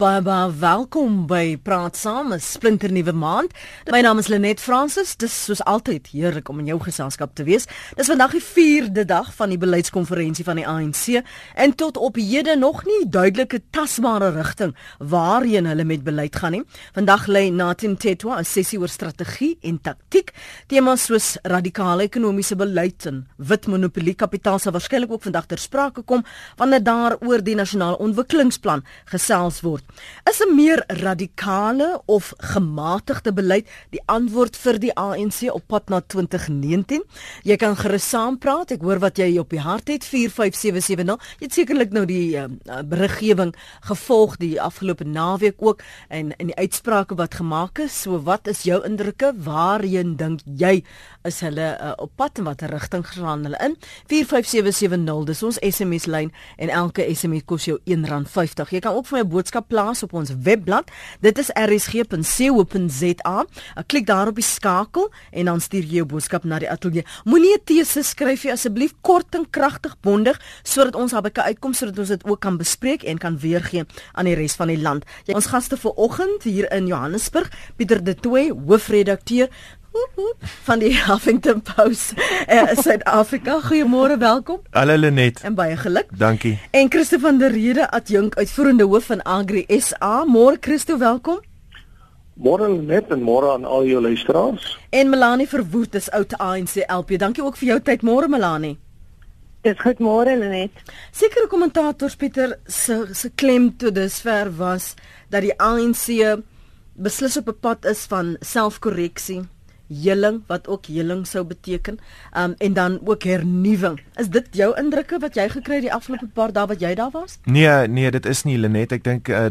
Baie baie welkom by Praat Saam, 'n splinternuwe maand. My naam is Lenet Fransis. Dis soos altyd heerlik om in jou geselskap te wees. Dis vandag die 4de dag van die beleidskonferensie van die ANC en tot op hede nog nie duidelike tasbare rigting waarheen hulle met beleid gaan nie. Vandag lê Natin Tetwa 'n sessie oor strategie en taktiek. Temas soos radikale ekonomiese beleid en wit monopolie kapitaal sal waarskynlik ook vandag ter sprake kom wanneer daar oor die nasionale ontwikkelingsplan gesels word. Is 'n meer radikale of gematigde beleid die antwoord vir die ANC op pad na 2019? Jy kan gerus saampraat. Ek hoor wat jy op die hart het 45770. Jy het sekerlik nou die uh, beriggewing gevolg die afgelope naweek ook en en die uitsprake wat gemaak is. So wat is jou indrukke? Waarheen dink jy is hulle uh, op pad en watter rigting gaan hulle in? 45770. Dis ons SMS lyn en elke SMS kos jou R1.50. Jy kan ook vir my 'n boodskap plaas op ons webblad. Dit is rsg.co.za. Klik daar op die skakel en dan stuur jy jou boodskap na die ateljee. Moenie 'n tese skryf nie asseblief kort en kragtig bondig sodat ons albei kan uitkom sodat ons dit ook kan bespreek en kan weergee aan die res van die land. Ons gaste vir oggend hier in Johannesburg, Pieter De Tooy, hoofredakteur van die Huffington Post in uh, Suid-Afrika. Goeiemôre, welkom. Hallo Lenet. En baie geluk. Dankie. En Christo van der Rede, adjunk uitvoerende hoof van Agri SA. Môre Christo, welkom. Môre Lenet en môre aan al jou luisteraars. En Melanie Verwoerd is oud ANC LP. Dankie ook vir jou tyd môre Melanie. Dis goed môre Lenet. Sekere kommentators Pieter se se klem toe dusver was dat die ANC beslis op 'n pad is van selfkorreksie heling wat ook heling sou beteken. Um en dan ook hernuwing. Is dit jou indrukke wat jy gekry het die afgelope paar dae wat jy daar was? Nee, nee, dit is nie Lenet. Ek dink uh,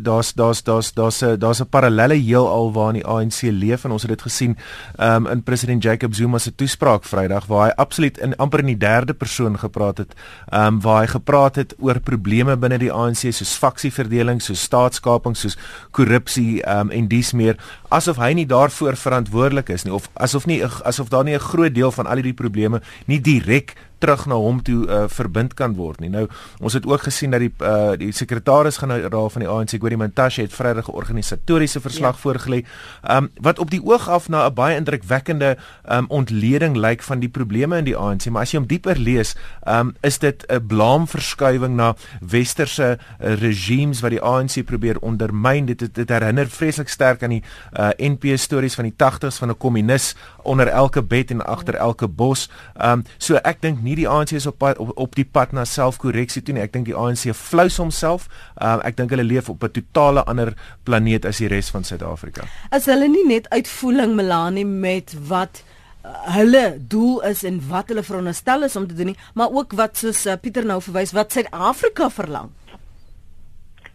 daar's daar's daar's daar's 'n daar's 'n parallelle heelal waarin die ANC leef en ons het dit gesien um in president Jacob Zuma se toespraak Vrydag waar hy absoluut in amper in die derde persoon gepraat het. Um waar hy gepraat het oor probleme binne die ANC soos faksieverdeling, soos staatskaping, soos korrupsie um en dies meer asof hy nie daarvoor verantwoordelik is nie of asof nie asof daar nie 'n groot deel van al hierdie probleme nie direk terug na hom toe uh, verbind kan word nie. Nou ons het ook gesien dat die uh, die sekretaris-generaal van die ANC, Gordie Mantashe, het Vrydag 'n organisatoriese verslag ja. voorgelê, um, wat op die oog af na 'n baie indrukwekkende um, ontleding lyk van die probleme in die ANC, maar as jy hom dieper lees, um, is dit 'n blaamverskuiving na westerse uh, regimes wat die ANC probeer ondermyn. Dit dit herinner vreeslik sterk aan die uh, NP stories van die 80s van 'n kommunis onder elke bed en agter elke bos. Ehm um, so ek dink nie die ANC is op pad, op, op die pad na selfkorreksie toe nie. Ek dink die ANC flous homself. Ehm um, ek dink hulle leef op 'n totale ander planeet as die res van Suid-Afrika. As hulle nie net uitvoering Melanie met wat uh, hulle doel is en wat hulle veronderstel is om te doen nie, maar ook wat soos uh, Pieter nou verwys wat Suid-Afrika verlang.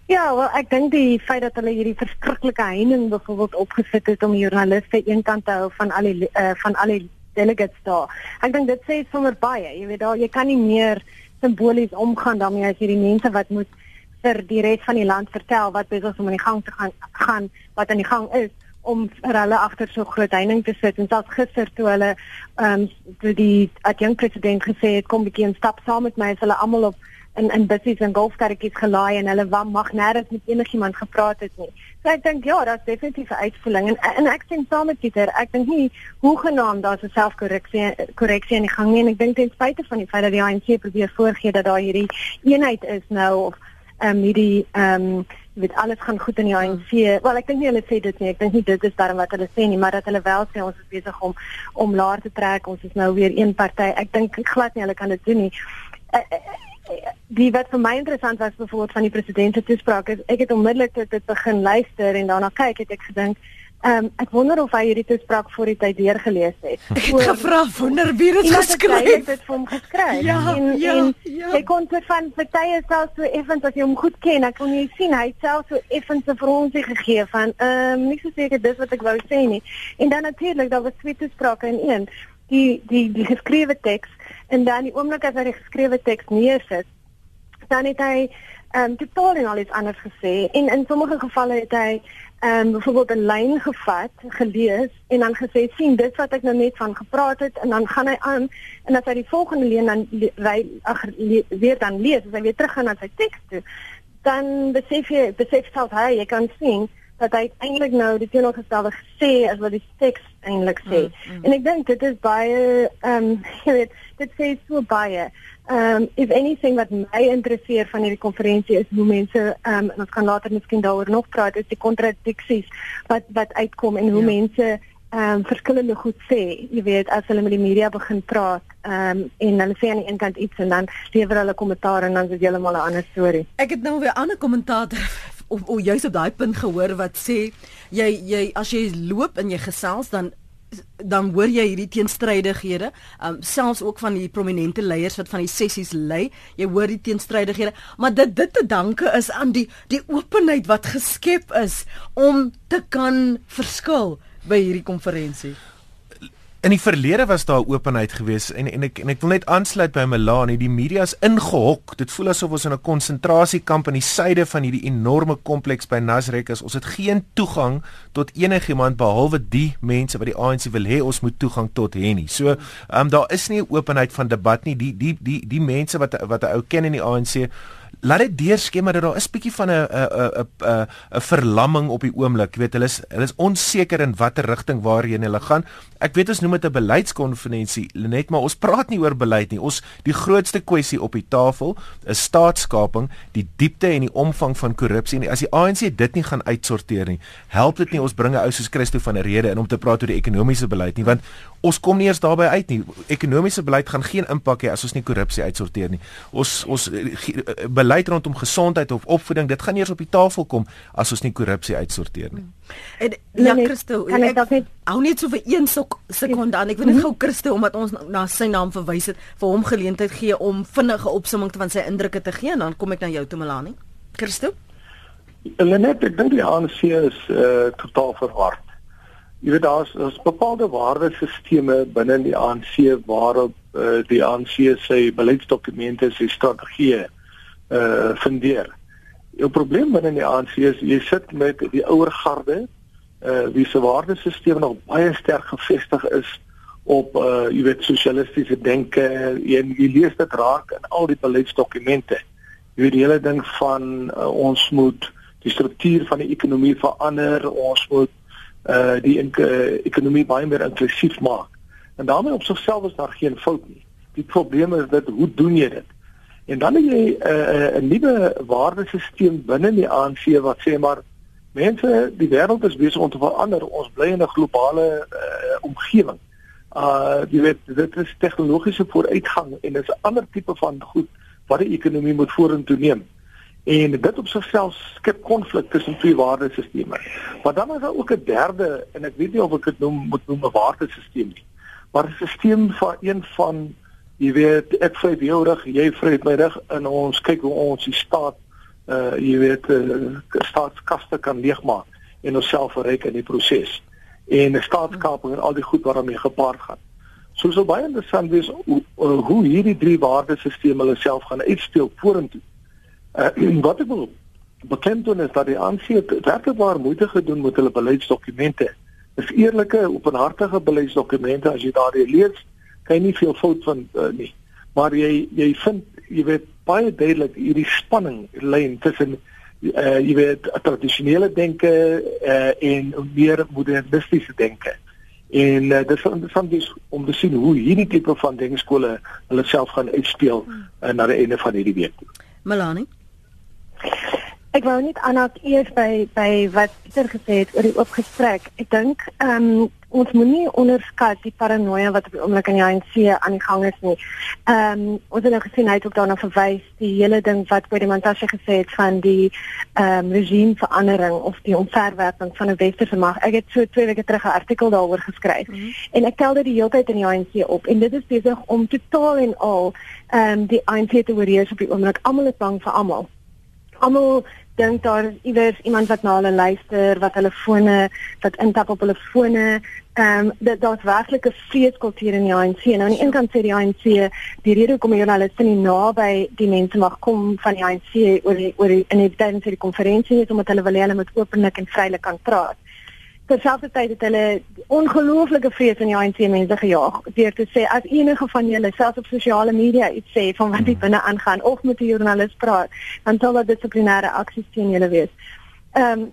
Ja, wel ek dink die feit dat hulle hierdie verskriklike heining byvoorbeeld opgesit het om joernaliste eenkant te hou van al die uh, van al die delegates daar. Ek dink dit sê sommer baie. Jy weet daar jy kan nie meer simbolies omgaan daarmee as hierdie mense wat moet vir die res van die land vertel wat besig om aan die gang te gaan gaan wat aan die gang is om vir hulle agter so groot heining te sit en selfs gister toe hulle ehm um, toe die adjunkt president gesê het kom bietjie 'n stap saam met my as hulle almal op in in bussies en golfkarretjies gelaai en hulle wou mag nêrens met enigiemand gepraat het nie. So ek dink ja, daar's definitief 'n uitvoering en en ek sien saam met Pieter, ek dink nie hoe genaamd daar's 'n selfkorreksie korreksie in die gang nie en ek dink ten spyte van die feit dat die ANC probeer voorgee dat daar hierdie eenheid is nou of ehm um, hierdie ehm um, weet alles gaan goed in die ANC. Wel ek dink nie hulle sê dit nie. Ek dink nie dit is darm wat hulle sê nie, maar dat hulle wel sê ons is besig om om laer te trek. Ons is nou weer een party. Ek dink glad nie hulle kan dit doen nie. Uh, die wat vir my interessant was byvoorbeeld van die president se toespraak is ek het onmiddellik tot dit begin luister en daarna kyk het ek gedink ehm um, ek wonder of hy hierdie toespraak voor die tyd deurgelees het. Ek het gevra wonder wie dit geskryf het. Dit vir hom geskryf. Ja, en ja, en ja. hy kon dit van partye self so effens as jy hom goed ken, ek kon jy sien hy self so effens 'n veronsie gegee van ehm um, nie so seker dis wat ek wou sê nie. En dan natuurlik daar was twee toesprake in een. Die die die geskrewe teks en dan die oomblik as hy die geskrewe teks neersit, dan het hy ehm um, totaal en al iets anders gesê en in sommige gevalle het hy ehm um, byvoorbeeld 'n lyn gevat, gelees en dan gesê sien dit wat ek nou net van gepraat het en dan gaan hy aan en as hy die volgende lyn dan ry ag weer dan lees, as hy weer terug gaan na sy teks toe dan besef jy besef self hy jy kan sien dat hy eintlik nou die teenoorgestelde gesê as wat die teks eintlik sê. Mm, mm. En ek dink dit is baie ehm um, jy weet dit sê so baie. Ehm um, if anything wat my interesseer van hierdie konferensie is hoe mense ehm um, ons kan later miskien daaroor nog praat is die kontradiksies wat wat uitkom en hoe ja. mense ehm um, verskillende goed sê. Jy weet as hulle met die media begin praat ehm um, en hulle sê aan die een kant iets en dan lewer hulle kommentaar en dan is dit heeltemal 'n ander storie. Ek het nou weer 'n ander kommentator of, of juist op daai punt gehoor wat sê jy jy as jy loop en jy gesels dan dan hoor jy hierdie teenstrydighede um, selfs ook van die prominente leiers wat van die sessies lei jy hoor die teenstrydighede maar dit dit te danke is aan die die openheid wat geskep is om te kan verskil by hierdie konferensie In die verlede was daar openheid geweest en en ek en ek wil net aansluit by Melanie, die media is ingehok. Dit voel asof ons in 'n konsentrasiekamp in die suide van hierdie enorme kompleks by Nasrek is. Ons het geen toegang tot enigiemand behalwe die mense wat die ANC wil hê ons moet toegang tot hê nie. So, ehm um, daar is nie openheid van debat nie. Die die die die mense wat wat 'n ou ken in die ANC laat dit deurskemer dat daar is bietjie van 'n 'n 'n 'n verlamming op die oomblik. Jy weet, hulle is hulle is onseker in watter rigting waarheen hulle gaan. Ek weet ons noem dit 'n beleidskonferensie, net maar ons praat nie oor beleid nie. Ons die grootste kwessie op die tafel is staatskaping, die diepte en die omvang van korrupsie. En as die ANC dit nie gaan uitsorteer nie, help dit nie ons bringe ou soos Christo van der Rede in om te praat oor die ekonomiese beleid nie, want ons kom nie eers daarby uit nie. Ekonomiese beleid gaan geen impak hê as ons nie korrupsie uitsorteer nie. Ons ons eh, eh, beleid rondom gesondheid of opvoeding, dit gaan eers op die tafel kom as ons nie korrupsie uitsorteer nie. En ja Christo, ek, ek net hou net so vir een sekonde aan. Ek wil net mhm. gou Christo omdat ons na sy naam verwys het, vir hom geleentheid gee om vinnige opsomming van sy indrukke te gee en dan kom ek na jou toe Melanie. Christo? Lenet, ek dink die ANC is uh, totaal verward jy weet daar's daar's bepaalde waardesisteme binne die ANC waarop uh, die ANC sy beleidsdokumente sy strategieë uh fundeer. Jou probleem binne die ANC is jy sit met die ouer garde uh wie se waardesisteem nog baie sterk gefestig is op uh jy weet sosialistiese denke en jy lees dit raak in al die beleidsdokumente. Jy weet die hele ding van uh, ons moet die struktuur van die ekonomie verander, ons moet uh die uh, ekonomie baie meer inklusief maak. En daarmee op sigself is daar geen fout nie. Die probleem is dat hoe doen jy dit? En dan het jy 'n uh, 'n nuwe waardesisteem binne die ANC wat sê maar mense, die wêreld is besig om te verander. Ons bly in 'n globale uh, omgewing. Uh jy weet dit is tegnologiese vooruitgang en dit is 'n ander tipe van goed wat die ekonomie moet vorentoe neem. En dit op sigself skep konflik tussen twee waardesisteme. Maar dan is daar ook 'n derde en ek weet nie of ek dit noem moet noem 'n waardesisteem nie. Maar 'n stelsel van een van jy weet ek vyf jou rug, jy vryf my rug en ons kyk hoe ons die staat uh jy weet uh, staatskaste kan leegmaak en onsself verryk in die proses. En 'n staatskaping en al die goed wat daarmee gepaard gaan. So sou baie interessant wees hoe, hoe hierdie drie waardesisteme hulle self gaan uitspeel vorentoe. Uh, wat ek wil bekend doen is dat die ANC werklik moeite gedoen met hulle beleidsdokumente. Dis eerlike, openhartige beleidsdokumente as jy daardie lees, kan jy nie veel fout van uh, nie. Maar jy jy vind jy weet baie duidelik hierdie spanning lyn tussen uh, jy weet tradisionele denke uh, en meer modernistiese denke. En uh, dit is interessant is om te sien hoe hierdie tipe van denkskole hulle self gaan uitspeel uh, na die einde van hierdie week. Melanie Ek wou net aanhaak eers by by wat Pieter gesê het oor die oop gesprek. Ek dink ehm um, ons moenie onderskat die paranoia wat op die oomblik in die ANC aan die gang is nie. Ehm um, ons het nou gesien hy het ook daarna verwys die hele ding wat by die montage gesê het van die ehm um, regimeverandering of die omverwerping van 'n westerse mag. Ek het so twee weke terug 'n artikel daaroor geskryf mm -hmm. en ek tel dit die hele tyd in die ANC op en dit is besig om totaal en al ehm um, die ANC te oorheers op die oomblik. Almal is bang vir almal almal dink daar iewers iemand wat na hulle luister, wat hulle fone wat intap op hulle fone. Ehm um, daar's werklik 'n vreeskultuur in die ANC. Nou aan die een kant sê die ANC die rede hoekom joernaliste nie naby die mense mag kom van die ANC oor die, oor die, in die tydens van die konferensie is omdat hulle wil hê hulle moet openlik en vrylik kan praat. Terselfdertyd het hulle ongelooflike vrees in die ANC mense gejaag deur te sê as enige van julle selfs op sosiale media iets sê van wat hier hmm. binne aangaan of met 'n joernalis praat, dan sal dit dissiplinêre aksies teen julle wees. Ehm um,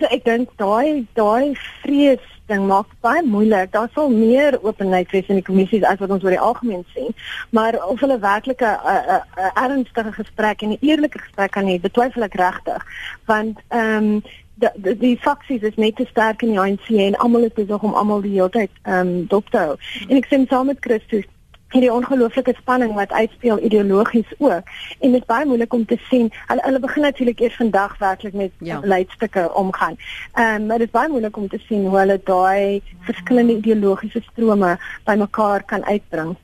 so ek dink daai daai vrees ding maak baie moeilik. Daar sal meer openheid wees in die kommissies as wat ons oor die algemeen sien, maar of hulle werklik 'n ernstige gesprek en 'n eerlike gesprek kan hê, betwyfel ek regtig. Want ehm um, die die, faksies is net te sterk in die ANC en almal het besig om almal die hele tyd ehm um, dop te hou. En ek sien saam met Christus hierdie ongelooflike spanning wat uitspeel ideologies ook en dit is baie moeilik om te sien hulle hulle begin natuurlik eers vandag werklik met ja. leidstukke omgaan. Ehm um, maar dit is baie moeilik om te sien hoe hulle daai verskillende ideologiese strome bymekaar kan uitbring.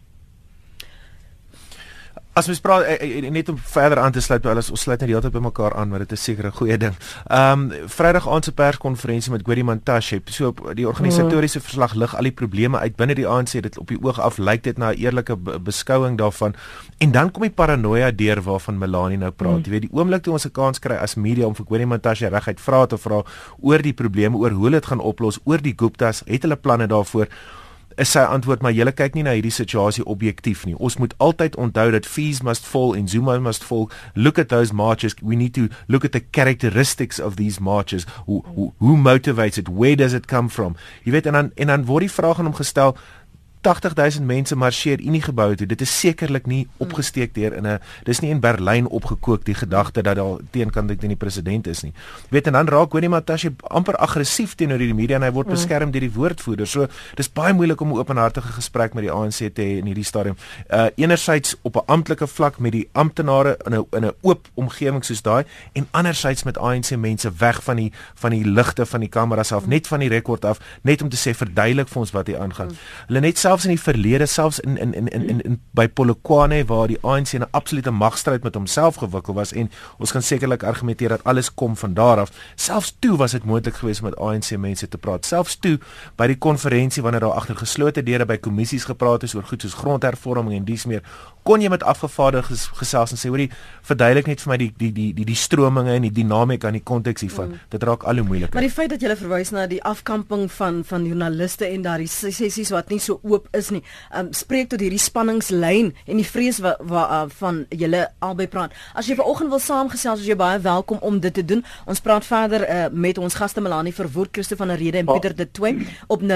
As mens praat eh, eh, net om verder aan te sluit by alles ons sluit net heeltyd by mekaar aan maar dit is seker 'n goeie ding. Ehm um, Vrydag aand se perskonferensie met Gwerie Mantashe so die organisatoriese verslag lig al die probleme uit binne die ANC dit op die oog af lyk dit na 'n eerlike beskouing daarvan en dan kom die paranoia deur waarvan Melanie nou praat. Mm. Jy weet die oomblik toe ons 'n kans kry as media om vir Gwerie Mantashe reguit vra te vra oor die probleme oor hoe hulle dit gaan oplos oor die Guptas het hulle planne daarvoor is sy antwoord maar julle kyk nie na hierdie situasie objektief nie. Ons moet altyd onthou dat fees must fall and Zuma must fall. Look at those marches. We need to look at the characteristics of these marches. Who who, who motivates it? Where does it come from? Jy weet en dan en dan word die vraag aan hom gestel 80000 mense marseer Unie gebou toe. Dit is sekerlik nie opgesteek deur in 'n dis nie in Berlyn opgekook die gedagte dat daar teenkant teen die president is nie. Weet en dan raak Winnie Matashi amper aggressief teenoor die media en hy word mm. beskerm deur die woordvoerder. So dis baie moeilik om 'n openhartige gesprek met die ANC te hê in hierdie stadium. Uh enerzijds op 'n amptelike vlak met die amptenare in 'n in 'n oop omgewing soos daai en anderzijds met ANC mense weg van die van die ligte van die kameras af, net van die rekord af, net om te sê verduidelik vir ons wat hier aangaan. Hulle net selfs in die verlede selfs in in in in, in, in by Polokwane waar die ANC 'n absolute magstryd met homself gewikkel was en ons kan sekerlik argumenteer dat alles kom van daar af. Selfs toe was dit moontlik geweest om met ANC mense te praat. Selfs toe by die konferensie wanneer daar agter geslote deure by kommissies gepraat is oor goed soos grondhervorming en dies meer, kon jy met afgevaardigdes gesels en sê hoorie verduidelik net vir my die die die die die strominge en die dinamika en die konteks hiervan. Mm. Dit raak al hoe moeiliker. Maar die feit dat jy verwys na die afkamping van van joernaliste en daardie sessies wat nie so oop is nie, um, spreek tot hierdie spanningslyn en die vrees wat wa, uh, van julle albei praat. As jy vanoggend wil saamgesels, is jy baie welkom om dit te doen. Ons praat verder uh, met ons gaste Melanie Verwoerd, Christo van der Rede en oh. Pieter de Toey op 0891104553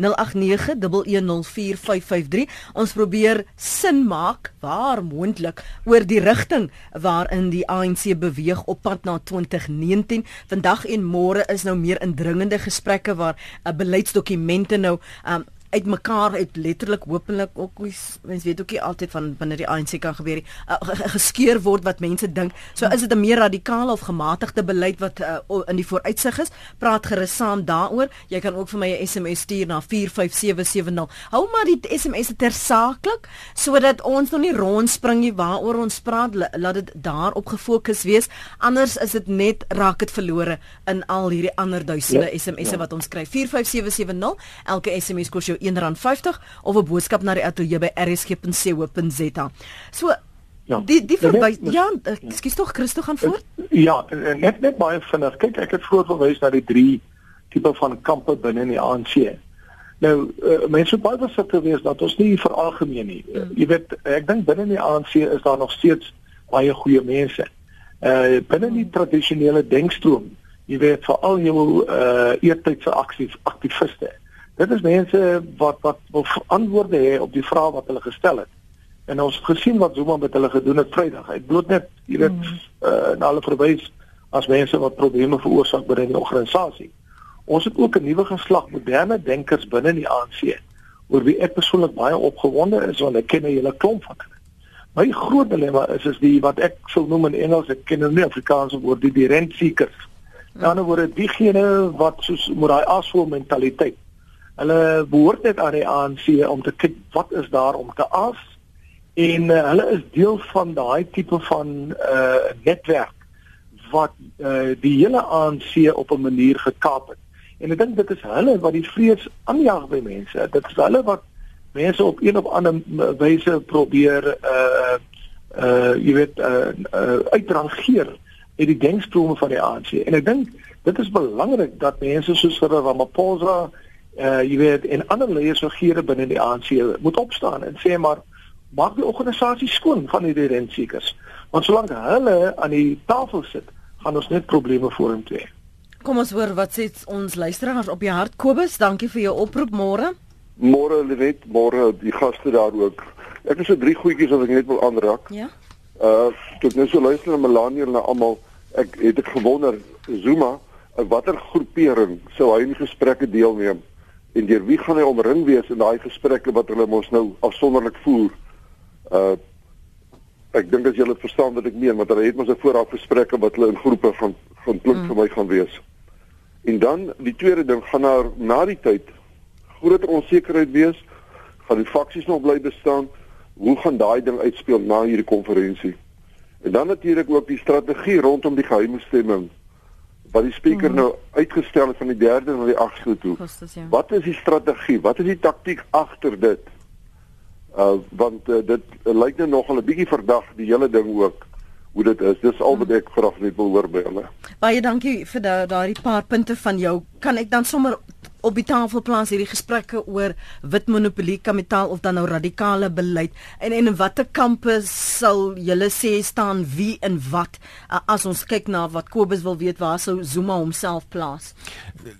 0891104553 0891104553. Ons probeer sin maak waar moontlik oor die rigting waarin die ANC beweeg op pad na 2019. Vandag en môre is nou meer indringende gesprekke waar 'n uh, beleidsdokumente nou um, uitmekaar uit letterlik hopelik ook mense weet ook nie altyd van binne die ANC kan gebeur nie uh, geskeur word wat mense dink. So is dit 'n meer radikale of gematigde beleid wat uh, in die vooruitsig is? Praat gerus saam daaroor. Jy kan ook vir my 'n SMS stuur na 45770 hou maar die SMS tersaaklik sodat ons nog nie rondspring nie. Waaroor ons praat laat dit daarop gefokus wees. Anders is dit net raak dit verlore in al hierdie ander duisende ja, SMS'e ja. wat ons kry. 45770 elke SMS kos jou R1.50 of 'n boodskap na die ateljee by rsg.co.za. So Ja. Die die verby ja, ekskuus tog Christo gaan voort? Ja, net net baie vinnig. Kyk, ek het vroeër verwys na die drie tipe van kampe binne in die ANC. Nou, uh, mense baie versigtig wees dat ons nie veralgemeen nie. Uh, jy weet, ek dink binne in die ANC is daar nog steeds baie goeie mense. Uh binne die tradisionele denkstroom, jy weet, veral jou uh eertydse aktief aktiviste. Dit is mense wat wat wil antwoorde hê op die vrae wat hulle gestel het. En ons het gesien wat Zuma met hulle gedoen het Vrydag. Hy bloot net, jy weet, mm. uh, na hulle verwys as mense wat probleme veroorsaak binne die organisasie. Ons het ook 'n nuwe geslag moderne denkers binne die ANC oor wie ek persoonlik baie opgewonde is want ek ken 'n hele klomp van hulle. My groot dilemma is is die wat ek sou noem in Engels ek ken hulle nie Afrikaans woord die, die rent seekers. Aan die ander word diegene wat soos met daai asvol mentaliteit Hulle behoort net aan die ANC om te kyk wat is daar om te as en uh, hulle is deel van daai tipe van 'n uh, netwerk wat uh, die hele ANC op 'n manier gekaap het. En ek dink dit is hulle wat die vrees aanjaag by mense. Dit is hulle wat mense op een of ander wyse probeer uh uh jy weet uh, uh uitrangeer uit die denkstrome van die ANC. En ek dink dit is belangrik dat mense soos Ramaphosa uh jy weet en ander leiers regere binne die ANC moet opstaan en sê maar maak die organisasie skoon van hierdie rentseekers. Want solank hulle aan die tafel sit, gaan ons net probleme vorentoe hê. Kom ons hoor wat sê ons luisteraars op jou hart Kobus, dankie vir jou oproep môre. Môre Lenet, môre die gaste daar ook. Ek het so drie goedjies wat ek net wil aanraak. Ja. Uh, ek net so luister na Melanie en na almal. Ek het ek gewonder Zuma, watter groepering sou hy in gesprekke deelneem en deur wie gaan hy omring wees in daai gesprekke wat hulle mos nou afsonderlik voer? Uh ek dink as julle verstaan wat ek meen, want hulle het mos 'n vooraf gesprekke wat hulle in groepe van van klink mm. vir my gaan wees. En dan die tweede ding gaan na na die tyd groter onsekerheid wees, gaan die faksies nog bly bestaan. Hoe gaan daai ding uitspeel na hierdie konferensie? En dan natuurlik ook die strategie rondom die geheime stemming wat die spreker mm. nou uitgestel het van die 3de na die 8de toe. Kostes, ja. Wat is die strategie? Wat is die taktik agter dit? Uh want uh, dit uh, lyk nou nogal 'n bietjie verdag die hele ding ook hoe dit is. Dis al wat ek graag net wil hoor by hulle. Baie dankie vir daardie paar punte van jou. Kan ek dan sommer op die tafel plaas hierdie gesprekke oor wit monopolie kapitaal of dan nou radikale beleid. En en in watter kampe sal julle sê staan wie in wat uh, as ons kyk na wat Kobus wil weet waar sou Zuma homself plaas?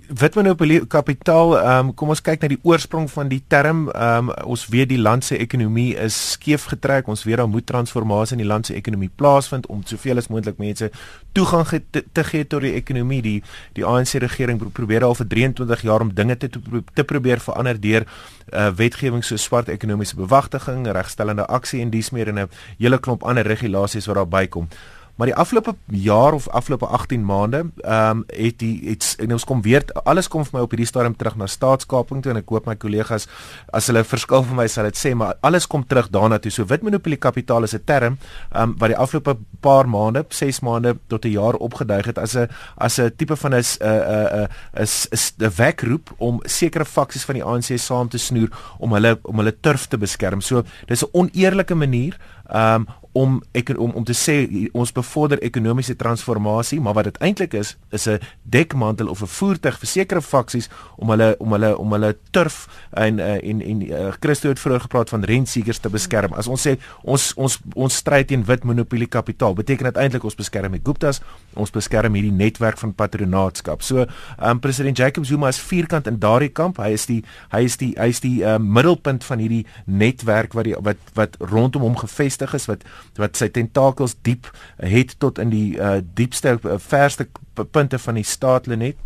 Wit monopolie kapitaal um, kom ons kyk na die oorsprong van die term. Um, ons weet die land se ekonomie is skeef getrek. Ons weet daar moet transformasie in die land se ekonomie plaasvind om soveel as moontlik mense toegang te, te gee tot die ekonomie. Die die ANC regering probeer al vir 23 jaar om dinge te te probeer verander deur uh, wetgewing so swart ekonomiese bewagtiging, regstellende aksie en dies meer en 'n hele klomp ander regulasies wat daarbey kom. Maar die afgelope jaar of afgelope 18 maande, ehm um, het die het en ons kom weer alles kom vir my op hierdie stadium terug na staatskaping toe en ek hoop my kollegas as hulle verskil vir my sal dit sê, maar alles kom terug daarna toe. So wit monopolie kapitaal is 'n term ehm um, wat die afgelope paar maande, 6 maande tot 'n jaar opgeduig het as 'n as 'n tipe van 'n 'n 'n 'n 'n wekroep om sekere faksies van die ANC saam te snoer om hulle om hulle turf te beskerm. So dis 'n oneerlike manier um, om ek om om te sê ons bevorder ekonomiese transformasie, maar wat dit eintlik is, is 'n dekmantel of 'n voertuig vir sekere faksies om hulle om hulle om hulle turf en uh, en en uh, Christo het vroeër gepraat van rentseekers te beskerm. As ons sê ons ons ons stryd teen wit monopolie kapitaal, beteken dit eintlik ons beskerm die Guptas, ons beskerm hierdie netwerk van patronaatskap. So, um, president Jacob Zuma is vierkant in daardie kamp. Hy is die hy is die hy is die uh, middelpunt van hierdie netwerk wat die wat wat rondom hom gevestig is wat wat sy tentakels diep het tot in die uh, diepste uh, verste punte van die staat Lenet.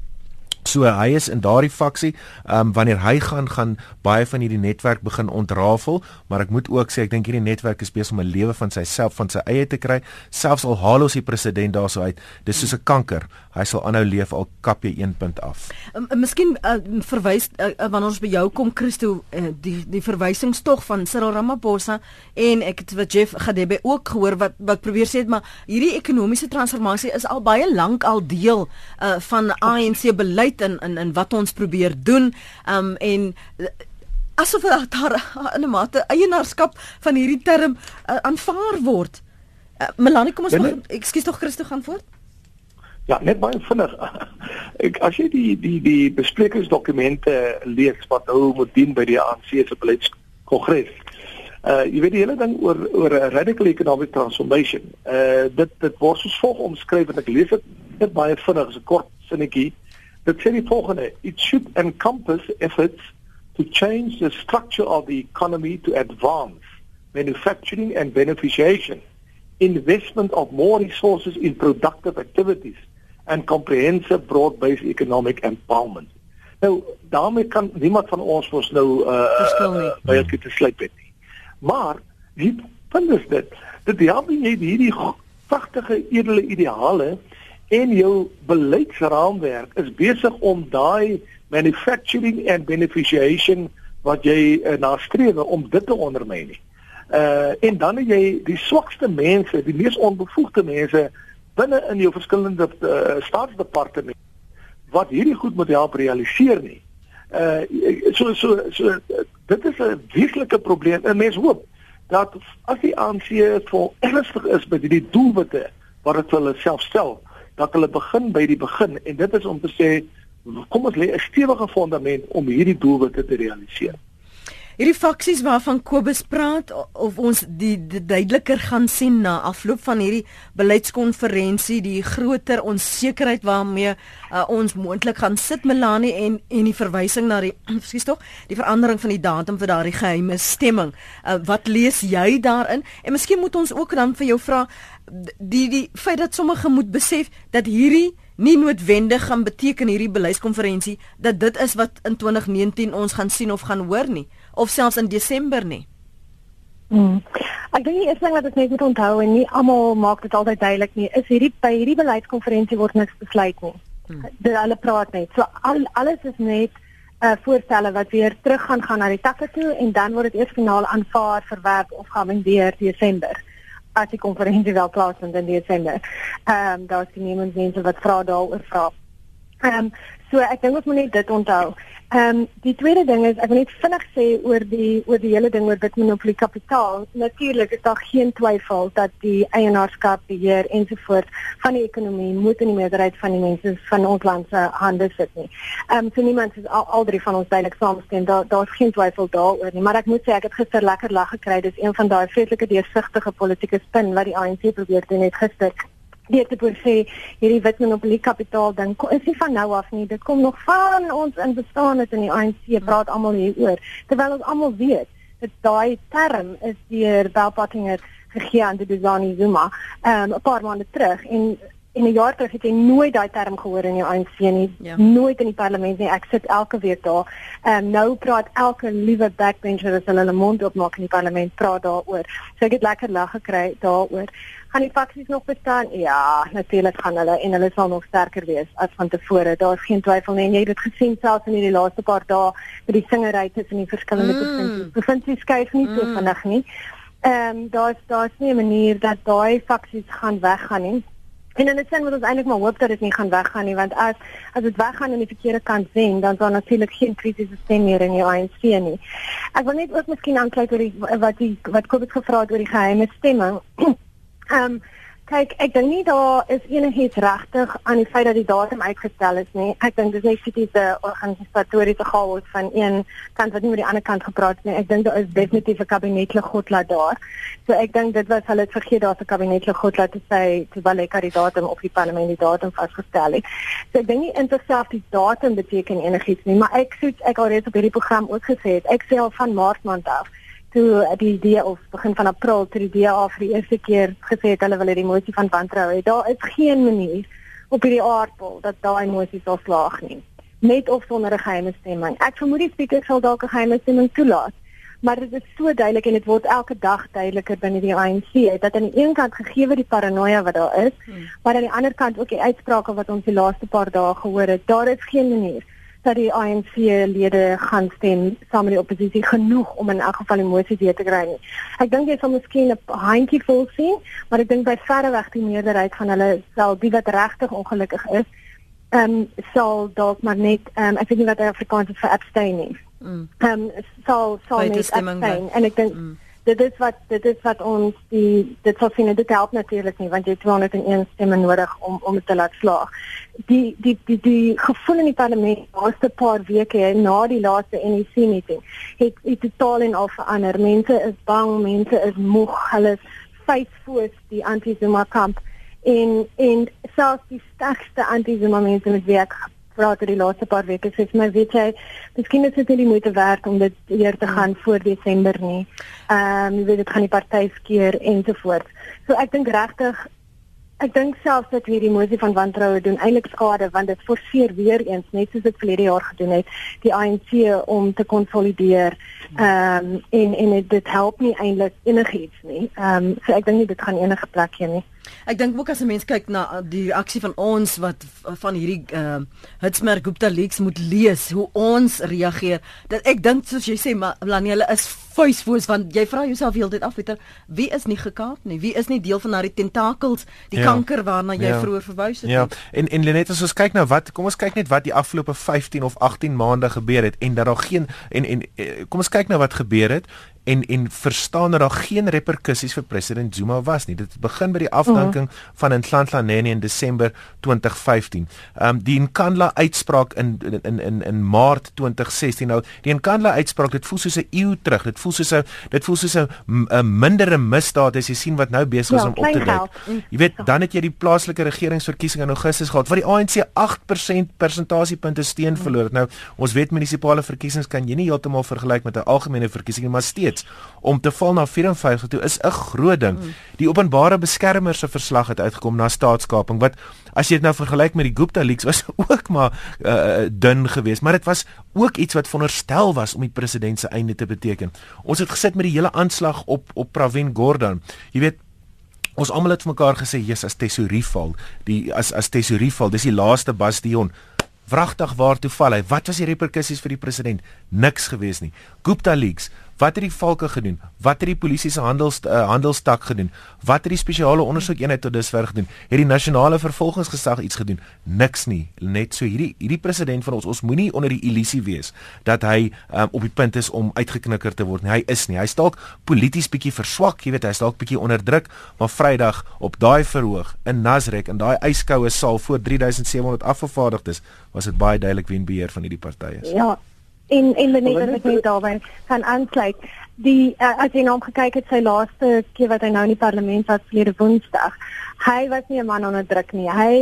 So hy is in daardie faksie. Ehm um, wanneer hy gaan gaan baie van hierdie netwerk begin ontrafel, maar ek moet ook sê ek dink hierdie netwerk is besig om 'n lewe van syself van sy eie te kry. Selfs al haal ons die president daarso uit, dis soos 'n kanker. Hy sal aanhou leef al kap jy 1 punt af. Um, miskien uh, verwys uh, wanneer ons by jou kom Christo uh, die die verwysings tog van Cyril Ramaphosa en ek het wat Jeff Gadebe ook gehoor wat wat probeer sê het maar hierdie ekonomiese transformasie is al baie lank al deel uh, van ANC beleid in in in wat ons probeer doen. Um en asof daar in 'n mate eienaarskap van hierdie term uh, aanvaar word. Uh, Melanie, kom ons mag, ekskuus tog Christo gaan voort. Ja, net baie vinnig. Ek as jy die die die besprekingsdokumente lees wat nou moet dien by die ANC se beleidskongres. Uh jy weet die hele ding oor oor 'n radical economic transformation. Uh dit dit word soos volg omskryf en ek lees dit net baie vinnig, 'n kort sinnetjie. Uh Dit sê die volgende: It should encompass efforts to change the structure of the economy to advance manufacturing and beneficiation, investment of more resources in productive activities and comprehensive broad-based economic empowerment. Nou, daarmee kan niemand van ons mos nou uh baie goed te sluit het nie. Maar die punt is dit, dat jy hierdie pragtige edele ideale en jou beleidsraamwerk is besig om daai manufacturing and beneficiation wat jy uh, nastreef om dit te ondermyn nie. Uh en dan het jy die swakste mense, die mees onbevoegde mense binne in jou verskillende uh, staatsdepartemente wat hierdie goed moet help realiseer nie. Uh so so so dit is 'n wesentlike probleem. En mense hoop dat as die ANC vol ernstig is met hierdie doelwitte wat dit vir hulle self stel, dat hulle begin by die begin en dit is om te sê kom ons lê 'n stewige fondament om hierdie doelwitte te realiseer. Hierdie faksies waarvan Kobus praat of ons die, die duideliker gaan sien na afloop van hierdie beleidskonferensie, die groter onsekerheid waarmee uh, ons moontlik gaan sit Melanie en en die verwysing na die skus tog, die verandering van die datum vir daardie geheime stemming. Uh, wat lees jy daarin? En miskien moet ons ook dan vir jou vra die die feit dat sommige moet besef dat hierdie nie noodwendig gaan beteken hierdie beleidskonferensie dat dit is wat in 2019 ons gaan sien of gaan hoor nie of selfs in Desember nie. Hmm. Ek dink die eerste ding wat ek net moet onthou en nie almal maak dit altyd duidelik nie, is hierdie by hierdie beleidskonferensie word niks besluit nie. Hmm. Dit hulle praat net. So al alles is net uh, voorstelle wat weer terug gaan gaan na die takke toe en dan word dit eers finaal aanvaar, verwerp of geamendeer Desember as die konferensie wel plaasvind in Desember. Ehm um, daar is nie mense wat vra daaroor vra. Ehm um, so ek dink ons moet net dit onthou. Ehm um, die tweede ding is ek wil net vinnig sê oor die oor die hele ding oor witmonopolie kapitaal. Natuurlik is daar geen twyfel dat die eienaarskap, beheer ensovoorts van die ekonomie moet in die meerderheid van die mense van ons land se hande sit nie. Ehm um, so niemand is al, al drie van ons duidelik saamstem. Daar daar's geen twyfel daaroor nie, maar ek moet sê ek het gister lekker lag gekry. Dis een van daai vreeslike deursigtige politieke spin wat die ANC probeer doen het gister weet ek sê hierdie wit monopolie kapitaal ding is nie van nou af nie. Dit kom nog van ons in bestaan het in die ANC praat almal hieroor terwyl ons almal weet dat daai term is deur Belpattinger gegee aan die Duzani Zuma um, 'n paar maande terug en in 'n jaar terug het jy nooit daai term gehoor in die ANC nie ja. nooit in die parlement nie ek sit elke week daar um, nou praat elke liewe backbencher as hulle hulle mond oopmaak in die parlement praat daaroor so ek het lekker lag gekry daaroor gaan die faksies nog bestaan? Ja, natuurlik gaan hulle en hulle sal nog sterker wees as van tevore. Daar's geen twyfel nie. Jy het dit gesien selfs in die laaste paar dae met die singery tussen die verskillende mm. provinsies. Provinsies skuif nie so mm. vinnig nie. Ehm um, daar's daar's nie 'n manier dat daai faksies gaan weggaan nie. En in 'n sin moet ons eintlik maar hoop dat dit nie gaan weggaan nie want as as dit weggaan in die verkeerde kant sien dan sal natuurlik geen kritiese stem meer in die ANC nie. Ek wil net ook miskien aanklik oor die wat die wat Kobus gevra het oor die geheime stemming. Ehm um, kyk, ek dink nie daar is enigiets regtig aan die feit dat die datum uitgestel is nie. Ek dink dis net fisiese organisatoriese chaos van een kant wat nie met die ander kant gepraat het nie. Ek dink daar is definitief 'n kabinetlike godlaat daar. So ek dink dit was hulle het vergeet daar's 'n kabinetlike godlaat te sê terwyl ek die datum op die parlement die datum vasgestel het. So ek dink nie inderdaad die datum beteken enigiets nie, maar ek soet ek al reeds op hierdie program ook gesê het, ek sê al van maart maand af toe die idee of begin van april toe die DA vir die eerste keer gesê het hulle wil hierdie motie van wantrou hê. Daar is geen manier op hierdie aardbol dat daai motie sal slaag nie. Net of sonder 'n geheime stemming. Ek vermoed die spreker sal dalk 'n geheime stemming toelaat. Maar dit is so duidelik en dit word elke dag duideliker binne die ANC dat aan die een kant gegee die paranoia wat daar is, hmm. maar aan die ander kant ook die uitsprake wat ons die laaste paar dae gehoor het, daar is geen manier dat die ANC lede gaan stem saam met die oppositie genoeg om in elk geval die motie deur te kry nie. Ek dink jy sal miskien 'n handjie vol sien, maar ek dink by verre weg die meerderheid van hulle sal die wat regtig ongelukkig is, ehm um, sal dalk maar net ehm um, ek weet nie wat Afrikaans is vir abstain nie. Mm. Ehm um, sal sal net abstain en ek dink mm dit is wat dit is wat ons die dit sal sien dit help natuurlik nie want jy het 201 stemme nodig om om dit te laat slaag. Die die die die gevoel in die parlement laaste paar weke na die laaste NEC meeting het het totaal en al verander. Mense is bang, mense is moeg, hulle is faithful die anti-Zuma kamp en en selfs die sterkste anti-Zuma mense met wie ek praat oor die laaste paar weke sê my weet jy miskien is dit nie die moeite werd om dit eer te gaan hmm. voor Desember nie. Ehm um, jy weet dit gaan die party skeer ensovoorts. So ek dink regtig ek dink selfs dat hierdie mosie van wantroue doen eintlik skade want dit forceer weer eens net soos dit verlede jaar gedoen het die ANC om te konsolideer. Ehm um, en en dit help nie eintlik enigiets nie. Ehm um, so ek dink nie dit gaan enige plek hê nie. Ek dink ook as 'n mens kyk na uh, die reaksie van ons wat van hierdie uh Hitsmerk Gupta leaks moet lees hoe ons reageer. Dat ek dink soos jy sê Melanie hulle is vuisvoos want jy vra jouself heeltyd af weter wie is nie gekaap nie? Wie is nie deel van daardie tentakels, die ja. kanker waarna jy ja. vroeër verwys het? Ja. En en Lenet as ons kyk nou wat kom ons kyk net wat die afgelope 15 of 18 maande gebeur het en dat daar geen en en eh, kom ons kyk nou wat gebeur het en en verstaan dat daar geen reperkusies vir president Zuma was nie. Dit het begin by die afdanking mm -hmm. van Nhlanhla Nene in Desember 2015. Ehm um, die Nkandla uitspraak in in in in Maart 2016. Nou, die Nkandla uitspraak, dit voel soos 'n eeu terug. Dit voel soos 'n dit voel soos 'n 'n mindere misdaad as jy sien wat nou besig is ja, om op te duik. Jy weet, dan het jy die plaaslike regeringsverkiesing in Augustus gehad waar die ANC 8% persentasiepunte steun verloor het. Nou, ons weet munisipale verkiesings kan jy nie heeltemal vergelyk met 'n algemene verkiesing nie, maar steeds om te val na 54 toe is 'n groot ding. Die openbare beskermer se verslag het uitgekom na staatskaping wat as jy dit nou vergelyk met die Gupta leaks was ook maar uh, dun geweest, maar dit was ook iets wat veronderstel was om die president se einde te beteken. Ons het gesit met die hele aanslag op op Pravin Gordhan. Jy weet Ons almal het vir mekaar gesê, "Jesus, as tesourie val, die as as tesourie val, dis die laaste bastion." Wragtig waartoe val hy? Wat was die reperkusies vir die president? Niks gewees nie. Gupta leaks, Wat het die valke gedoen? Wat het die polisie se handels uh, handelstak gedoen? Wat het die spesiale ondersoekeenheid tot dusver gedoen? Het die nasionale vervolgingsgesag iets gedoen? Niks nie. Net so hierdie hierdie president van ons, ons moenie onder die illusie wees dat hy um, op die punt is om uitgeknikker te word nie. Hy is nie. Hy dalk polities bietjie verswak, jy weet, hy is dalk bietjie onder druk, maar Vrydag op daai verhoog in Nasrek in daai yskoue saal voor 3700 afgevaardigdes was dit baie duidelik wie in beheer van hierdie partye is. Ja, en en Lenet wat ek net daarby kan aansluit. Die uh, as jy nou gekyk het sy laaste keer wat hy nou in die parlement was verlede Woensdag. Hy was nie 'n man onder druk nie. Hy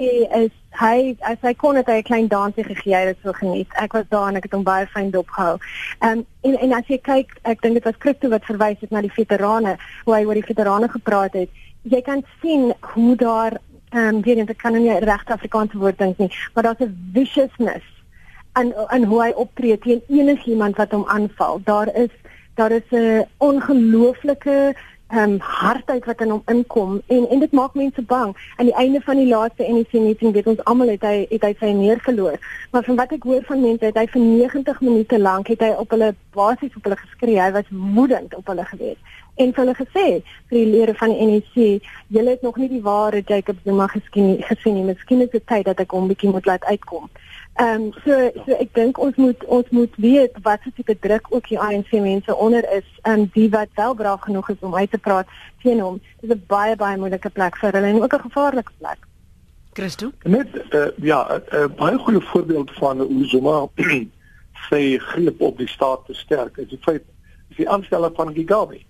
is hy as hy kon het hy 'n klein dansie gegee, hy het so geniet. Ek was daar en ek het hom baie fyn dopgehou. Ehm um, en en as jy kyk, ek dink dit was Christo wat verwys het na die veterane, hoe hy oor die veterane gepraat het. Jy kan sien hoe daar ehm um, weer in die kan nie regte Afrikaanse woord dink nie, maar daar's 'n viciousness en en hoe hy optree teen enigiemand wat hom aanval. Daar is daar is 'n ongelooflike ehm um, hardheid wat in hom inkom en en dit maak mense bang. Aan die einde van die laaste NEC meeting weet ons almal het hy het hy sy neer verloor. Maar van wat ek hoor van mense het hy vir 90 minute lank het hy op hulle basies op hulle geskree. Hy was woedend op hulle gewees. En hulle gesê vir die lede van die NEC, julle het nog nie die ware Jacob Zuma gesien gesien nie. Miskien is dit tyd dat ek hom bietjie moet laat uitkom. Ehm um, so so ek dink ons moet ons moet weet wat so tipe druk ook die ANC mense onder is en um, die wat wel braaf genoeg is om uit te praat teen hom. Dit is 'n baie baie moeilike plek vir hulle en ook 'n gevaarlike plek. Christo? Net uh, ja, 'n uh, baie goeie voorbeeld van hoe Zuma sê greep op die staat te sterk. Is die feit is die aanstelling van Gigabe.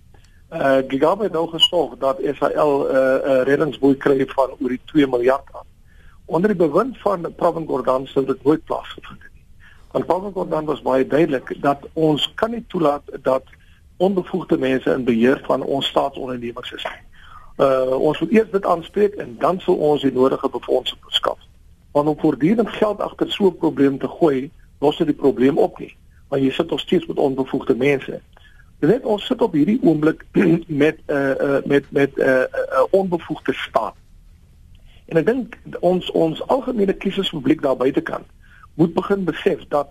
Uh Gigabe het nou gesorg dat Israel 'n uh, uh, reddingsboei kry van oor die 2 miljard aan onder die bewind van Pravin Gordhan sou dit nooit plaasgevind het nie. Want Pravin Gordhan was baie duidelik dat ons kan nie toelaat dat onbevoegde mense in beheer van ons staatsondernemings is nie. Uh ons moet eers dit aanspreek en dan sal ons die nodige befondsing verskaf. Want om voortdurend geld agter so 'n probleem te gooi, los dit die probleem op nie. Want jy sit nog steeds met onbevoegde mense. Net ons sit op hierdie oomblik met 'n uh, uh, met met 'n uh, uh, onbevoegde staat En ek dink ons ons algemene kieserspubliek daar buitekant moet begin besef dat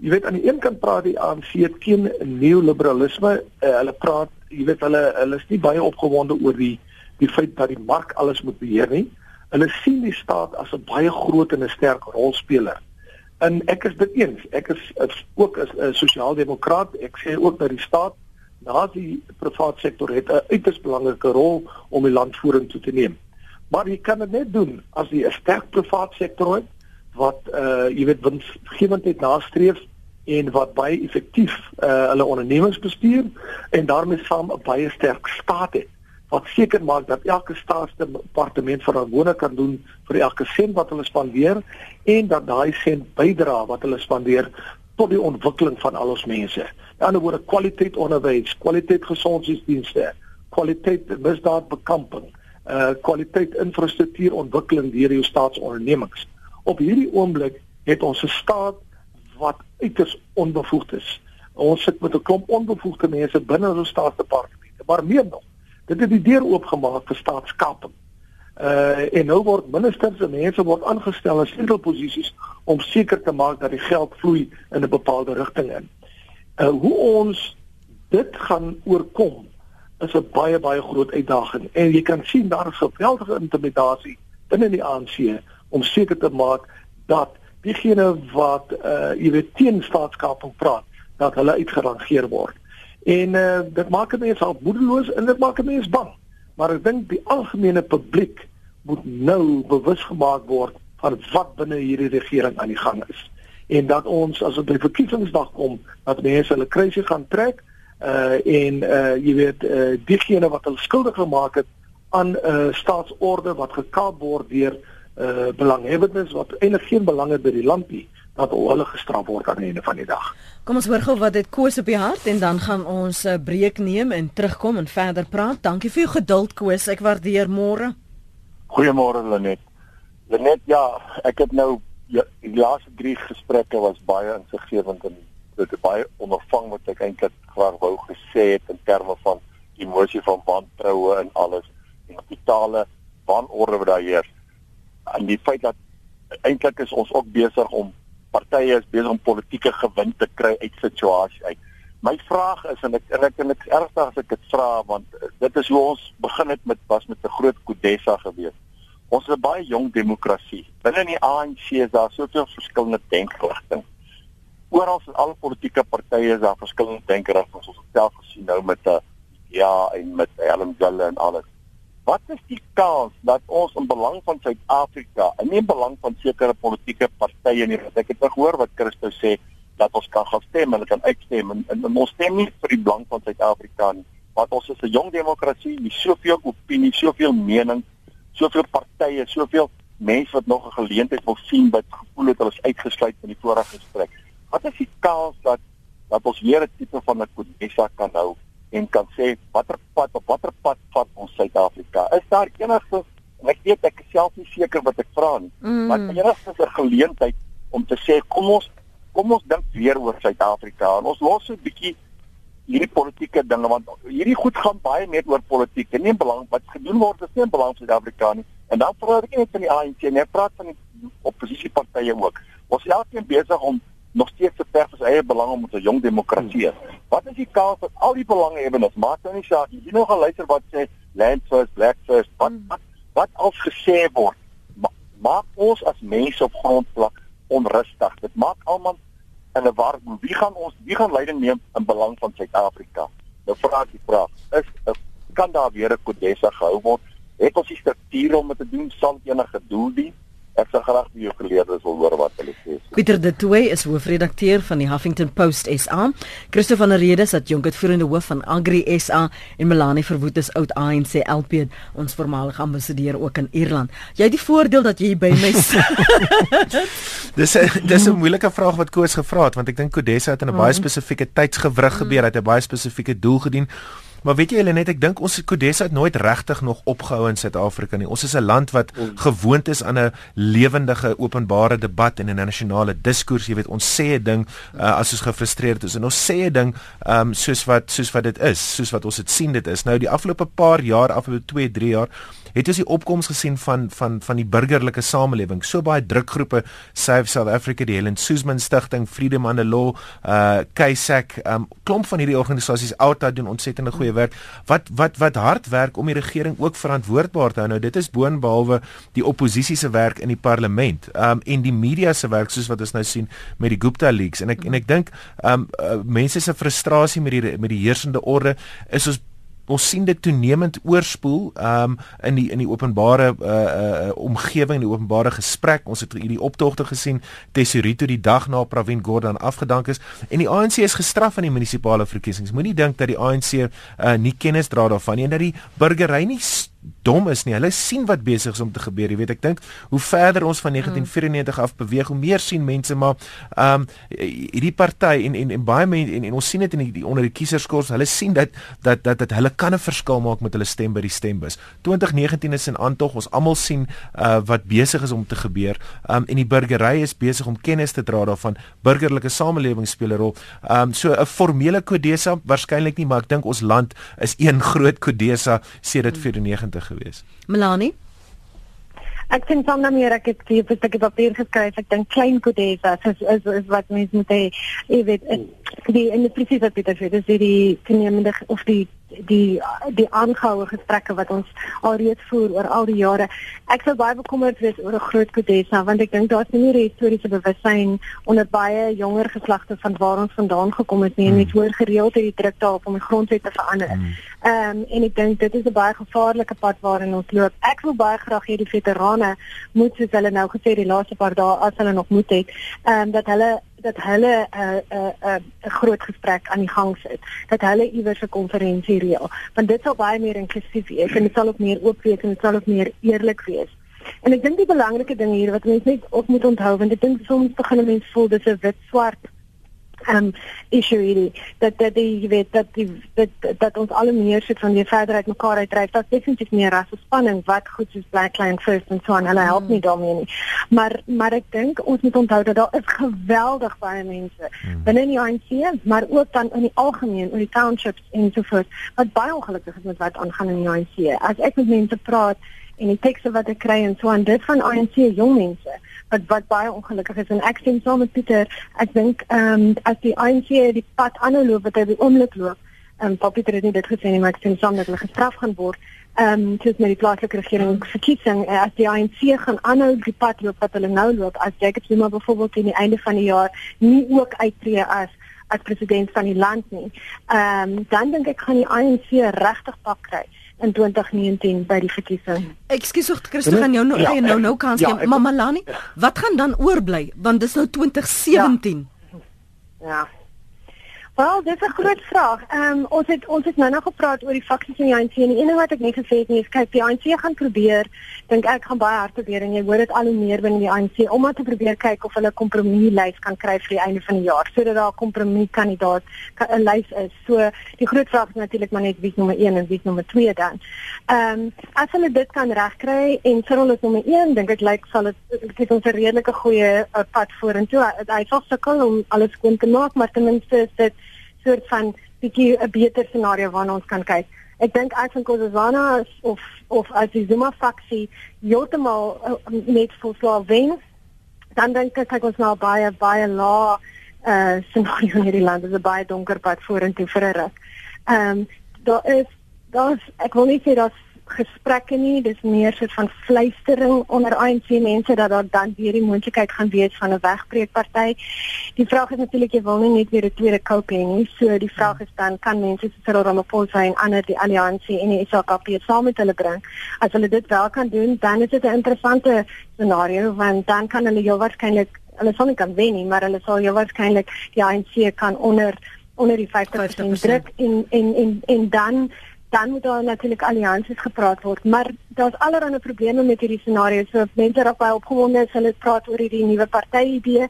jy weet aan die een kant praat die ANC teen neoliberalisme, uh, hulle praat, jy weet hulle hulle is nie baie opgewonde oor die die feit dat die mark alles moet beheer nie. Hulle sien die staat as 'n baie groot en 'n sterk rolspeler. En ek is dit eens. Ek is, is ook 'n sosiaaldemokraat. Ek sê ook dat die staat na die private sektor het 'n uiters belangrike rol om die land vorentoe te neem. Maar jy kan dit net doen as jy 'n sterk private sektor het wat uh jy weet winsgewendheid nastreef en wat baie effektief uh hulle ondernemings bestuur en daarmee saam 'n baie sterk staat het wat seker maak dat elke staatsdepartement verantwoordelik kan doen vir elke sent wat hulle spandeer en dat daai sent bydra wat hulle spandeer tot die ontwikkeling van al ons mense. Die ander woorde kwaliteit onderwys, kwaliteit gesondheidsdienste, kwaliteit misdaadbekamping uh kwaliteit infrastruktuurontwikkeling deur jou staatsondernemings. Op hierdie oomblik het ons 'n staat wat uiters onbevoegd is. Ons sit met 'n klomp onbevoegde mense binne ons staatsdepartemente, maar meer nog. Dit het die deur oopgemaak vir staatskaping. Uh en nou word ministers en mense word aangestel in sleutelposisies om seker te maak dat die geld vloei in 'n bepaalde rigting in. Uh hoe ons dit gaan oorkom is 'n baie baie groot uitdaging en jy kan sien daar is geweldige intimidasie binne die ANC om seker te maak dat diegene wat uh jy weet teen staatskaping praat dat hulle uitgerangeer word. En uh dit maak mense al moedeloos en dit maak mense bang. Maar ek dink die algemene publiek moet nou bewus gemaak word van wat binne hierdie regering aan die gang is. En dat ons as dit by verkiesingsdag kom, dat mense hulle kruisie gaan trek uh en uh jy weet uh diegene wat hulle skuldig gemaak het aan 'n uh, staatsorde wat gekaap word deur uh belanghebbendes wat eintlik geen belang het by die land nie dat hulle gestraf word aan die einde van die dag. Kom ons hoor gou wat dit Koos op die hart en dan gaan ons 'n uh, breek neem en terugkom en verder praat. Dankie vir jou geduld Koos, ek waardeer môre. Goeiemôre Lenet. Lenet, ja, ek het nou ja, die laaste drie gesprekke was baie insiggewend en dit het baie ondervang wat ek eintlik graag wou gesê het in terme van emosie van wantroue en alles en totale wanorde wat daar heers. En die feit dat eintlik is ons ook besig om partye is besig om politieke gewin te kry uit situasie uit. My vraag is en ek en ek en ek ernstig as ek dit vra want dit is hoe ons begin het met was met 'n groot Kodessa gewees. Ons is 'n baie jong demokrasie. Binne in die ANC is daar soveel verskillende denkrigtinge. Oral in alle politieke partye is daar verskillende denkrigtinge. Ons het self gesien nou met 'n ja en met Helen Zille en alles. Wat is die kans dat ons in belang van Suid-Afrika, en nie in belang van sekere politieke partye nie, want ek het gehoor wat Christo sê dat ons kan gaan stem en kan uitstem en, en, en ons stem nie vir die belang van Suid-Afrika nie, want ons is 'n jong demokrasie, nie soveel opinie, soveel mening, soveel partye, soveel mense wat nog 'n geleentheid wil sien wat gevoel het hulle is uitgesluit van die vorige gesprek. Wat is die kans dat dat ons weer 'n tipe van 'n kodessa kan hou en kan sê watter pad op watter pad vat ons Suid-Afrika? Is daar enigste en ek weet ek self nie seker wat ek vra nie, mm. maar enigste 'n geleentheid om te sê kom ons kom ons dink weer oor Suid-Afrika en ons los so 'n bietjie hierdie politieke dinge want hierdie goed gaan baie meer oor politiek en nie belang wat gedoen word is nie belang vir Suid-Afrika nie. En dan praat ek nie net van die ANC nie, ek praat van die oppositiepartye ook. Ons is elkeen besig om nog steeds te ver vir sy eie belang om 'n jong demokrasie. Hmm. Wat is die kans dat al die belange hebbendes maak nou nie saak jy nou gaan luister wat sê land first black first wat wat, wat als gesê word. Ma maak ons as mense op grondvlak onrustig. Dit maak almal in 'n war. Wie gaan ons wie gaan leiding neem in belang van Suid-Afrika? Nou vra ek die vraag is kan daar weer 'n kodessa gehou word? Het ons die strukture om dit te doen? Sal enige doel dien Ek sal graag die geleerdes wil hoor wat hulle sê. Pieter De Tooy is hoofredakteur van die Huffington Post SA. Christo van der Rede is adjunkuitvoerende hoof van Agri SA en Melanie Verwoed is oud ANC LP, ons voormalige ambassadeur ook in Ierland. Jy het die voordeel dat jy by my sit. dis 'n dis 'n moeilike vraag wat Koos gevra het want ek dink Kodessa het in 'n baie mm. spesifieke tydsgewrig gebeur, het 'n baie spesifieke doel gedien. Maar weet jy hulle net ek dink ons Kodessa het nooit regtig nog opgehou in Suid-Afrika nie. Ons is 'n land wat mm. gewoond is aan 'n lewendige openbare debat en 'n nasionale diskurs. Jy weet ons sê 'n ding uh, as ons gefrustreerd is en ons sê 'n ding um, soos wat soos wat dit is, soos wat ons dit sien dit is. Nou die afgelope paar jaar, afgelope 2, 3 jaar het ons die opkoms gesien van van van die burgerlike samelewing. So baie drukgroepe Save South Africa, die Helen Suzman Stichting, Freedom and the Law, uh KSAC, um klomp van hierdie organisasies Outa doen ontsettende goeie werk. Wat wat wat hard werk om die regering ook verantwoordbaar te hou. Nou dit is boonbehalwe die oppositie se werk in die parlement, um en die media se werk soos wat ons nou sien met die Gupta leaks. En ek en ek dink um uh, mense se frustrasie met die met die heersende orde is ons ons sien dit toenemend oorspoel um in die in die openbare uh, uh omgewing die openbare gesprek. Ons het hierdie optogte gesien Tesorito die dag na Pravin Gordhan afgedank is. En die ANC is gestraf aan die munisipale verkiesings. Moenie dink dat die ANC uh nie kennis dra daarvan nie en dat die burgery nie dom is nie. Hulle sien wat besig is om te gebeur. Jy weet, ek dink hoe verder ons van 1994 af beweeg, hoe meer sien mense maar ehm um, hierdie party en en en baie mense en, en ons sien dit in die, onder die kieserskors, hulle sien dat dat dat dat hulle kan 'n verskil maak met hulle stem by die stembus. 2019 is in aantog. Ons almal sien uh wat besig is om te gebeur. Ehm um, en die burgery is besig om kennis te dra daarvan. Burgerlike samelewing speel 'n rol. Ehm um, so 'n formele kodesa waarskynlik nie, maar ek dink ons land is een groot kodesa sedert 94 20 gewees. Melanie Ek sien van dan meer ek het hier 'n stukkie papier geskryf. Ek dink klein kodesa is, is is wat mense moet hê. Jy weet, die en die presies wat Pieter sê, dis die toenemende of die die die aangehoue gesprekke wat ons alreeds voer oor al die jare. Ek sou baie bekommerd wees oor 'n groot Kodesa want ek dink daar's nie meer historiese bewussyn onder baie jonger geslagte van waar ons vandaan gekom het nie en mens hoor gereeld hierdie druk daarop om die grondwet te verander. Ehm um, en ek dink dit is 'n baie gevaarlike pad waarin ons loop. Ek wil baie graag hê die veterane moet soos hulle nou gesê die laaste paar dae as hulle nog moet het, ehm um, dat hulle dat hulle 'n uh, 'n uh, 'n uh, groot gesprek aan die gang sit. Dat hulle iewers 'n konferensie reël. Want dit sal baie meer inklusief wees en dit sal ook meer oop wees en dit sal ook meer eerlik wees. En ek dink die belangrike ding hier wat mense net op moet onthou want ek dink soms begin mense voel dis 'n wit swart um issue hierdie. Dat dat die jy weet dat die dat, dat ons al meer sit van die verder uit mekaar uitdryf dat definitief meer rasse spanning wat goed soos black line first en so aan hulle help nie daarmee nie. Maar maar ek dink ons moet onthou dat daar is geweldig baie mense hmm. binne die ANC maar ook dan in die algemeen oor die townships en so voort wat baie ongelukkig is met wat aangaan in die ANC as ek met mense praat en die tekste wat ek kry en so aan dit van ANC jong mense wat wat baie ongelukkig is en ek stem saam met Pieter. Ek dink ehm um, as die ANC die pad aanhou loop wat hy die oomblik loop, ehm um, Pieter het nie dit gesê nie, maar ek stem saam dat hulle gestraf gaan word. Ehm um, soos met die plaaslike regering verkiesing uh, as die ANC gaan aanhou die pad loop wat hulle nou loop as Jacob Zuma byvoorbeeld teen die einde van die jaar nie ook uittreë as as president van die land nie. Ehm um, dan dink ek gaan die ANC regtig pak kry in 2019 by die verkiesing. Ekskuus, Christo gaan jou nou ja, nou nou kans gee. Ja, Mamma Lani, wat gaan dan oorbly want dis nou 2017. Ja. ja. Wel, dis 'n groot vraag. Ehm um, ons het ons het nou nog gepraat oor die faksies in die ANC en die ene wat ek net gesê het nie is kyk die ANC gaan probeer, dink ek gaan baie hard probeer en jy hoor dit al hoe meer binne die ANC om te probeer kyk of hulle 'n kompromieslys kan kry vir die einde van die jaar sodat daar 'n kompromiekandidaat 'n lys is. So die groot vraag is natuurlik maar net wie is nommer 1 en wie is nommer 2 dan. Ehm um, as hulle dit kan regkry en Cyril is nommer 1, dink ek lyk sal dit dit ons 'n redelike goeie uh, pad vorentoe. Hy sal sukkel om alles skoon te maak, maar ten minste is dit soort van bietjie 'n beter scenario waarna ons kan kyk. Ek dink as van Kozana of of as die Zuma faksie heeltemal uh, net volslaaf wen, dan dink ek kyk ons na baie baie lae uh scenario in hierdie land. Dit is 'n baie donker pad vorentoe vir 'n ruk. Ehm um, daar is daar's ek wil nie sê daar's gesprekke nie, dis meer so van fluistering onder ANC mense dat daar dan weer die moontlikheid gaan wees van 'n wegbreekparty. Die vraag is natuurlik jy wil nie net weer 'n tweede koup hê nie. So die vraag is dan kan mense soos Cyril Ramaphosa en ander die alliansie en die SAKP saam met hulle bring. As hulle dit wel kan doen, dan is dit 'n interessante scenario want dan kan hulle heel waarskynlik hulle sal nie kan wen nie, maar hulle sal heel waarskynlik die ANC kan onder onder die 50% druk en en en en dan dan moet daar natuurlik alliansies gepraat word, maar daar's allerlei probleme met hierdie scenario. So mense raak baie opgewonde as hulle praat oor hierdie nuwe party idee.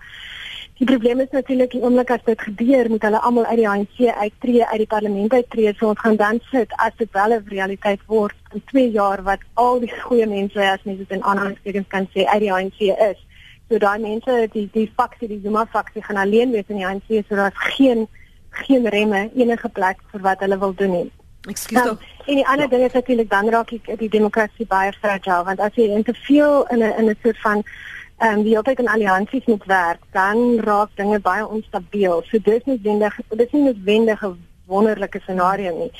Die probleem is natuurlik die oomblik as dit gebeur, moet hulle almal uit die ANC uittreë, uit die parlement uittreë. So ons gaan dan sit as dit wel 'n realiteit word in 2 jaar wat al die goeie mense as mense dit in aanhalingstekens kan sê uit die ANC is. So daai mense, die die faksie, die Zuma faksie gaan alleen wees in die ANC, so daar's geen geen remme enige plek vir wat hulle wil doen nie. Ekskuus tog. Um, en die ander ja. ding is natuurlik dan raak ek die demokrasie baie fragile want as jy te veel in 'n in 'n soort van ehm um, die opbou van alliansies moet werk, dan raak dinge baie onstabiel. So dis nie wendig dis nie noodwendig 'n wonderlike scenario nie.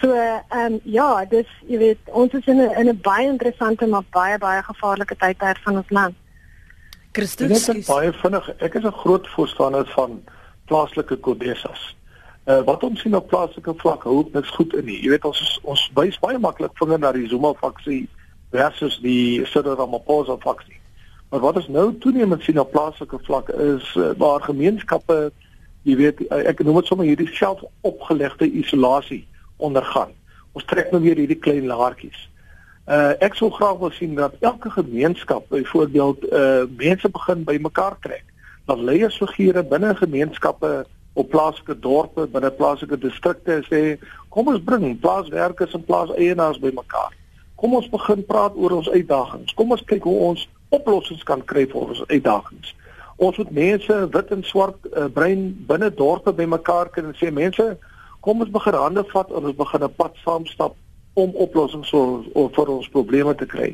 So ehm um, ja, dis jy weet ons is in 'n in 'n baie interessante maar baie baie gevaarlike tydperk van ons land. Christus, ek is baie vinnig. Ek is 'n groot voorstander van plaaslike kodessas. Uh, wat ons sien op plaaslike vlak hou niks goed in nie. Jy weet ons ons wys baie maklik vinger na die Zuma faksie versus die Cyril Ramaphosa faksie. Maar wat ons nou toenemend sien op plaaslike vlak is uh, waar gemeenskappe, jy weet uh, ek noem dit sommer hierdie selfopgelegde isolasie ondergaan. Ons trek nou weer hierdie klein laartjies. Uh ek sou graag wil sien dat elke gemeenskap byvoorbeeld uh mense begin bymekaar trek. Dat leiersfigure binne gemeenskappe op plaaslike dorpe, binne plaaslike distrikte sê kom ons bring plaaswerkers en plaaseienaars bymekaar. Kom ons begin praat oor ons uitdagings. Kom ons kyk hoe ons oplossings kan kry vir ons uitdagings. Ons moet mense wit en swart uh, brein binne dorpe bymekaar kan sê mense kom ons begin hande vat en ons begin 'n pad saam stap om oplossings vir vir ons probleme te kry.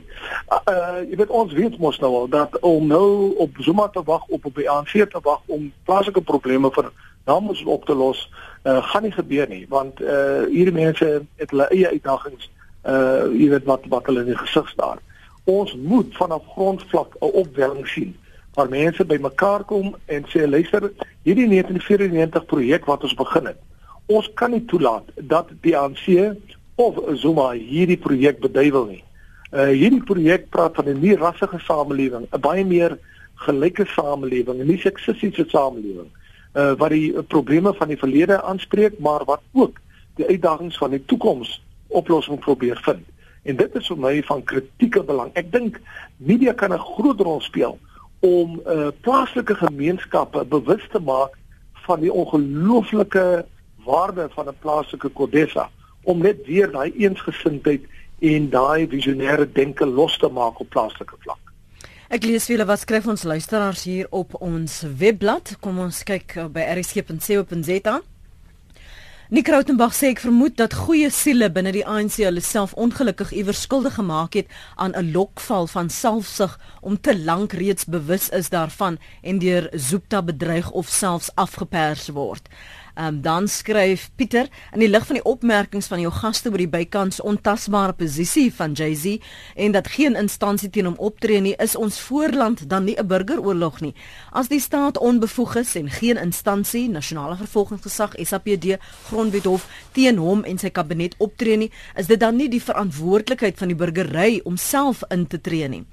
Uh jy weet ons weet mos nou al dat om nou op Zuma te wag op op die ANC te wag om plaaslike probleme vir dan moet op te los uh, gaan nie gebeur nie want uh, hierdie mense het hulle eie uitdagings uh jy weet wat wat hulle in die gesig staar. Ons moet vanaf grondvlak 'n opwelling sien waar mense bymekaar kom en sê luister, hierdie 1994 projek wat ons begin het. Ons kan nie toelaat dat die ANC of Zuma hierdie projek beduiwel nie. Uh hierdie projek praat van 'n nuwe rassige samelewing, 'n baie meer gelyke samelewing, 'n nie seksistiese samelewing. Uh wat die uh, probleme van die verlede aanspreek, maar wat ook die uitdagings van die toekoms oplossing probeer vind. En dit is vir my van kritieke belang. Ek dink media kan 'n groot rol speel om uh plaaslike gemeenskappe bewus te maak van die ongelooflike waarde van 'n plaaslike kodessa om net weer daai eensgesindheid en daai visionêre denke los te maak op plaaslike vlak. Ek lees vir julle wat skryf ons luisteraars hier op ons webblad. Kom ons kyk uh, by rsg.co.za. Nick Rautenbach sê ek vermoed dat goeie siele binne die ANC hulle self ongelukkig iewers skuldig gemaak het aan 'n lokval van selfsug om te lank reeds bewus is daarvan en deur Zoopta bedreig of selfs afgepers word. Um, dan skryf Pieter in die lig van die opmerkings van jou gaste oor die bykans ontasbare posisie van Jay-Z en dat geen instansie teen hom optree nie, is ons voorland dan nie 'n burgeroorlog nie. As die staat onbevoeg is en geen instansie, nasionale vervolgingsgesag SAPD, grondwethof teen hom en sy kabinet optree nie, is dit dan nie die verantwoordelikheid van die burgery om self in te tree nie.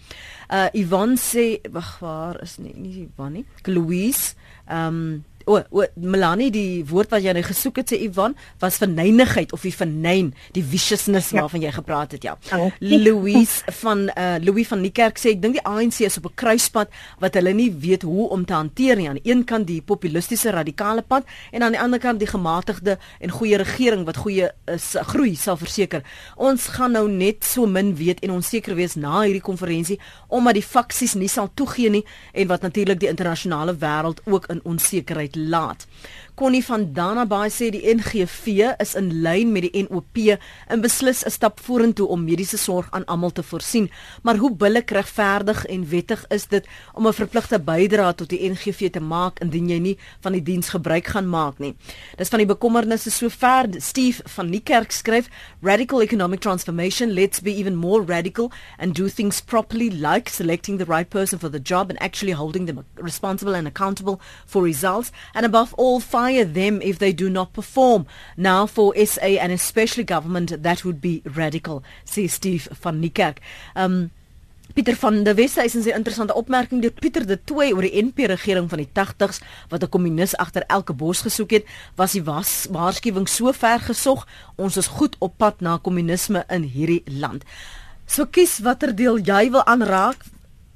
Uh Ivan sê, wag, waar is nie nie Ivan nie. Louise, ehm um, O, o Melanie, die woord wat jy nou gesoek het sê Ivan, was verneinigheid of die vernyn, die viciousness ja. waarvan jy gepraat het, ja. Louise van uh Louis van Niekerk sê ek dink die ANC is op 'n kruispunt wat hulle nie weet hoe om te hanteer nie. Aan die een kant die populistiese radikale pad en aan die ander kant die gematigde en goeie regering wat goeie is groei sal verseker. Ons gaan nou net so min weet en onseker wees na hierdie konferensie omdat die faksies nie sal toegee nie en wat natuurlik die internasionale wêreld ook in onsekerheid laat. Connie van Danabay sê die NGV is in lyn met die NOP en beslis 'n stap vorentoe om mediese sorg aan almal te voorsien. Maar hoe billik regverdig en wettig is dit om 'n verpligte bydrae tot die NGV te maak indien jy nie van die diens gebruik gaan maak nie? Dis van die bekommernisse sover Steve van Niekerk skryf Radical economic transformation let's be even more radical and do things properly like selecting the right person for the job and actually holding them responsible and accountable for results and above all fire them if they do not perform. Now for SA and especially government, that would be radical, says Steve van Niekerk. Um, Pieter van der Westhuizen sê 'n interessante opmerking deur Pieter de Tooy oor die NP regering van die 80s wat 'n kommunis agter elke bos gesoek het, was die was waarskuwing so ver gesog, ons is goed op pad na kommunisme in hierdie land. So kies watter deel jy wil aanraak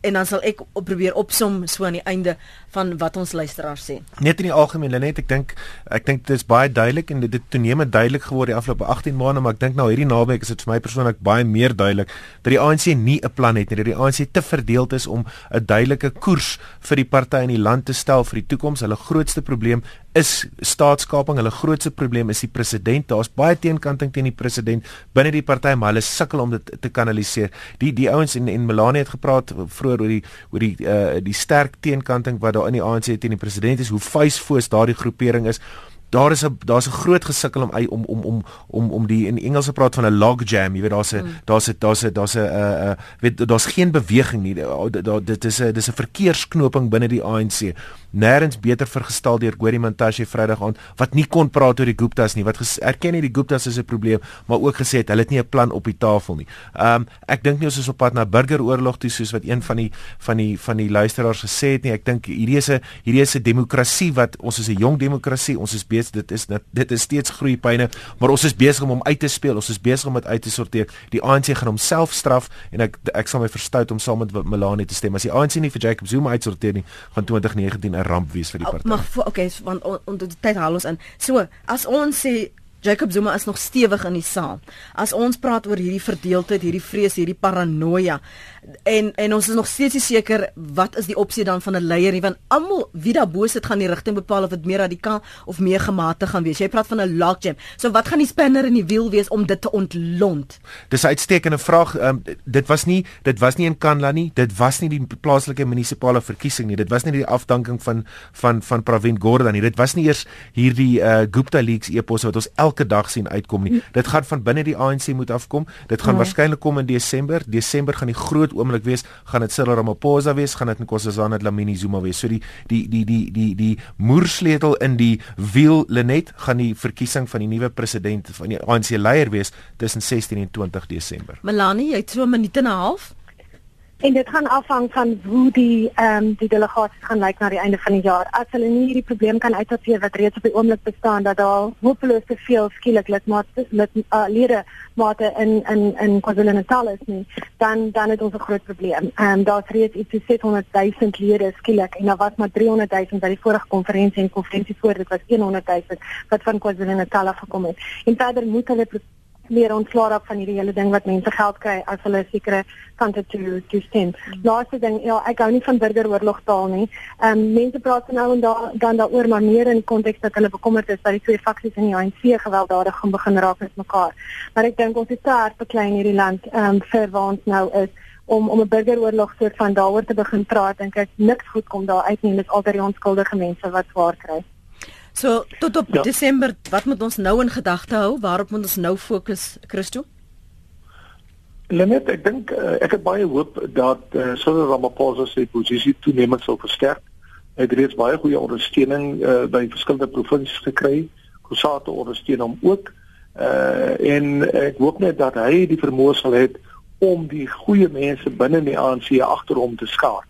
en dan sal ek op probeer opsom so aan die einde van wat ons luisteraars sê. Net in die algemeen net ek dink ek dink dit is baie duidelik en dit het toenemend duidelik geword die afgelope 18 maande maar ek dink nou hierdie naweek is dit vir my persoonlik baie meer duidelik dat die ANC nie 'n plan het nie dat die ANC te verdeeld is om 'n duidelike koers vir die party in die land te stel vir die toekoms. Hulle grootste probleem is staatskaping. Hulle grootste probleem is die president. Daar's baie teenkanting teen die president binne die party maar hulle sukkel om dit te kanaliseer. Die die ouens en en Melanie het gepraat vroeër oor die oor die uh die sterk teenkanting wat daar in die ANC teen die president is, hoe vuisfoos daardie groepering is daar is 'n daar's 'n groot gesukkel om om om om om om die in Engels praat van 'n log jam, jy weet daar's 'n mm. daar's 'n daar's 'n daar's 'n uh weet daar's geen beweging nie. Daar dit is 'n dis 'n verkeersknoping binne die ANC. Nêrens beter vergestel deur Gori Montashe Vrydag aand wat nie kon praat oor die Guptas nie. Wat erken nie die Guptas is 'n probleem, maar ook gesê het hulle het nie 'n plan op die tafel nie. Um ek dink nie ons is op pad na burgeroorlog toe soos wat een van die van die van die luisteraars gesê het nie. Ek dink hierdie is 'n hierdie is 'n demokrasie wat ons is 'n jong demokrasie. Ons is besig dit is dit is steeds groeipyne, maar ons is besig om hom uit te speel. Ons is besig om dit uit te sorteer. Die ANC gaan homself straf en ek ek sal my verstout om saam met Melanie te stem. As die ANC nie vir Jacob Zuma uitsorteer nie, gaan 2019 'n ramp wees vir die party. Maar okay, want onder die tyd haal ons in. So, as ons sê Jacob Zuma is nog stewig in die saal. As ons praat oor hierdie verdeeldheid, hierdie vrees, hierdie paranoia, en en ons is nog steeds nie seker wat is die opsie dan van 'n leier nie want almal wie daar bo sit gaan die rigting bepaal of dit meer radikaal of meer gematig gaan wees. Jy praat van 'n logjam. So wat gaan die spanner in die wiel wees om dit te ontlont? Dis 'n uitstekende vraag. Um, dit was nie dit was nie in Kanla nie. Dit was nie die plaaslike munisipale verkiesing nie. Dit was nie die afdanking van van van Pravin Gordhan nie. Dit was nie eers hierdie uh, Gupta leaks eposse wat ons elke dag sien uitkom nie. Dit gaan van binne die ANC moet afkom. Dit gaan ja. waarskynlik kom in Desember. Desember gaan die groot oomblik wees. Gaan dit Cyril Ramaphosa wees? Gaan dit Nkosazana Dlamini Zuma wees? So die die die die die die moersleutel in die wiel Lenet gaan die verkiesing van die nuwe president van die ANC leier wees tussen 16 en 20 Desember. Melanie, jy het so 'n minuut en 'n half. En dit gaan afhang van hoe die ehm um, die delegaties gaan lyk na die einde van die jaar. As hulle nie hierdie probleem kan uitsorteer wat reeds op die oomblik bestaan dat daar hopeloos te veel skielik lidmate met uh, lede mate in in in KwaZulu-Natal is nie, dan dan het ons 'n groot probleem. Ehm um, daar's reeds iets so 600 000 lede skielik en daar was maar 300 000 by die vorige konferensie en konferensie voor dit was 100 000 wat van KwaZulu-Natal afgekom het. En verder moet hulle meer ontslae raak van hierdie hele ding wat mense geld kry as hulle sekere kante toe toe stem. Mm. Laaste ding, ja, ek hou nie van burgeroorlog taal nie. Ehm um, mense praat nou en daar dan daaroor maar meer in die konteks dat hulle bekommerd is dat die twee faksies in die ANC gewelddadig gaan begin raak met mekaar. Maar ek dink ons is te hard beklein hierdie land ehm um, vir waar ons nou is om om 'n burgeroorlog soort van daaroor te begin praat dink ek niks goed kom daar uit nie. Dit is altyd die onskuldige mense wat swaar kry. So tot op ja. Desember, wat moet ons nou in gedagte hou? Waarop moet ons nou fokus, Christo? Lenet, ek dink uh, ek het baie hoop dat uh, Cyril Ramaphosa se posisie toenemend sal versterk. Hy het reeds baie goeie ondersteuning uh, by verskillende provinsies gekry. Kusate ondersteun hom ook. Uh en ek hoop net dat hy die vermoë sal hê om die goeie mense binne die ANC agter hom te skaar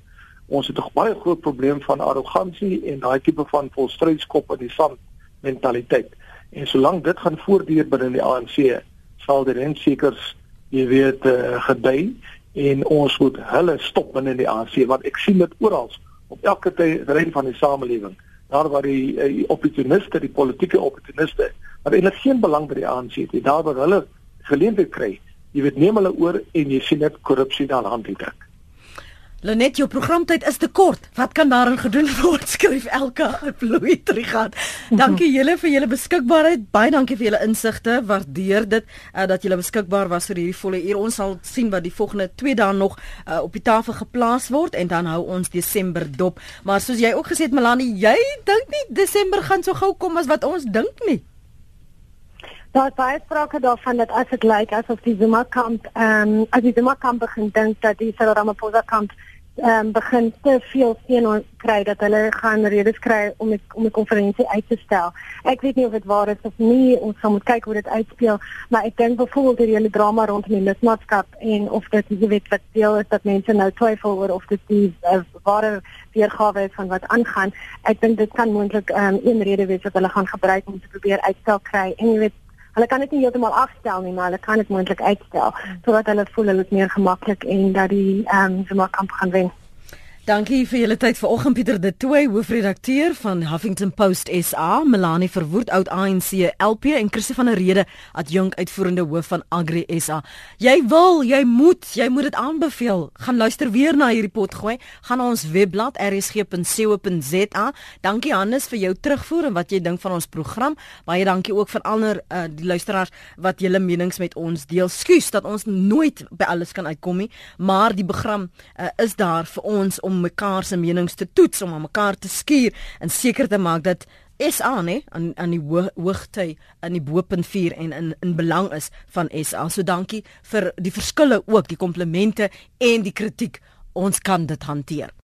ons het 'n baie groot probleem van arrogansie en daai tipe van volstrydskop in die sand mentaliteit. En solank dit gaan voortduur binne die ANC, sal die rensekers jy weet uh, gedei en ons moet hulle stop binne die ANC want ek sien dit oral op elke terrein van die samelewing. Daar waar die, uh, opportuniste, die politieke opportuniste, wat eintlik geen belang by die ANC het nie, daar waar hulle geleentheid kry, jy weet neem hulle oor en jy sien net korrupsie daar aan die dak. Lenet, jou programtyd is te kort. Wat kan daarin gedoen word? Skryf Elka Bloei Trigat. Dankie julle vir julle beskikbaarheid. Baie dankie vir julle insigte. Waardeer dit uh, dat julle beskikbaar was vir hierdie volle uur. Ons sal sien wat die volgende 2 dae nog uh, op die tafel geplaas word en dan hou ons Desember dop. Maar soos jy ook gesê het Melanie, jy dink nie Desember gaan so gou kom as wat ons dink nie. Daar is baie sprake daarvan dat as dit lyk asof die Zuma kamp, ehm um, as die Zuma kamp begin dink dat die Cyril Ramaphosa kamp ehm um, begin te veel steun kry dat hulle gaan redes kry om die, om die konferensie uit te stel. Ek weet nie of dit waar is of nie, ons gaan moet kyk hoe dit uitspeel, maar ek dink byvoorbeeld hierdie hele drama rondom die lidmaatskap en of dit jy weet wat deel is dat mense nou twyfel oor of dit die uh, ware weergawe is van wat aangaan. Ek dink dit kan moontlik ehm um, een rede wees wat hulle gaan gebruik om te probeer uitstel kry. En jy weet Hulle kan dit nie heeltemal afstel nie, maar hulle kan dit moontlik uitstel sodat hulle voel hulle is meer gemaklik en dat die ehm um, Zuma kamp gaan wen. Dankie vir julle tyd vanoggend Pieter de Tooy, hoofredakteur van Huffington Post SA, Melanie Verwoerd oud ANC LP en Christo van der Rede, adjunk uitvoerende hoof van Agri SA. Jy wil, jy moet, jy moet dit aanbeveel. Gaan luister weer na hierdie pot gooi. Gaan na ons webblad rsg.co.za. Dankie Hannes vir jou terugvoer en wat jy dink van ons program. Baie dankie ook vir ander uh, die luisteraars wat julle menings met ons deel. Skus dat ons nooit by alles kan uitkom nie, maar die program uh, is daar vir ons om mekaar se menings te toets om aan mekaar te skuur en seker te maak dat SA nê aan aan die hoogte in die bopunt 4 en in in belang is van SA. So dankie vir die verskille ook, die komplimente en die kritiek. Ons kan dit hanteer.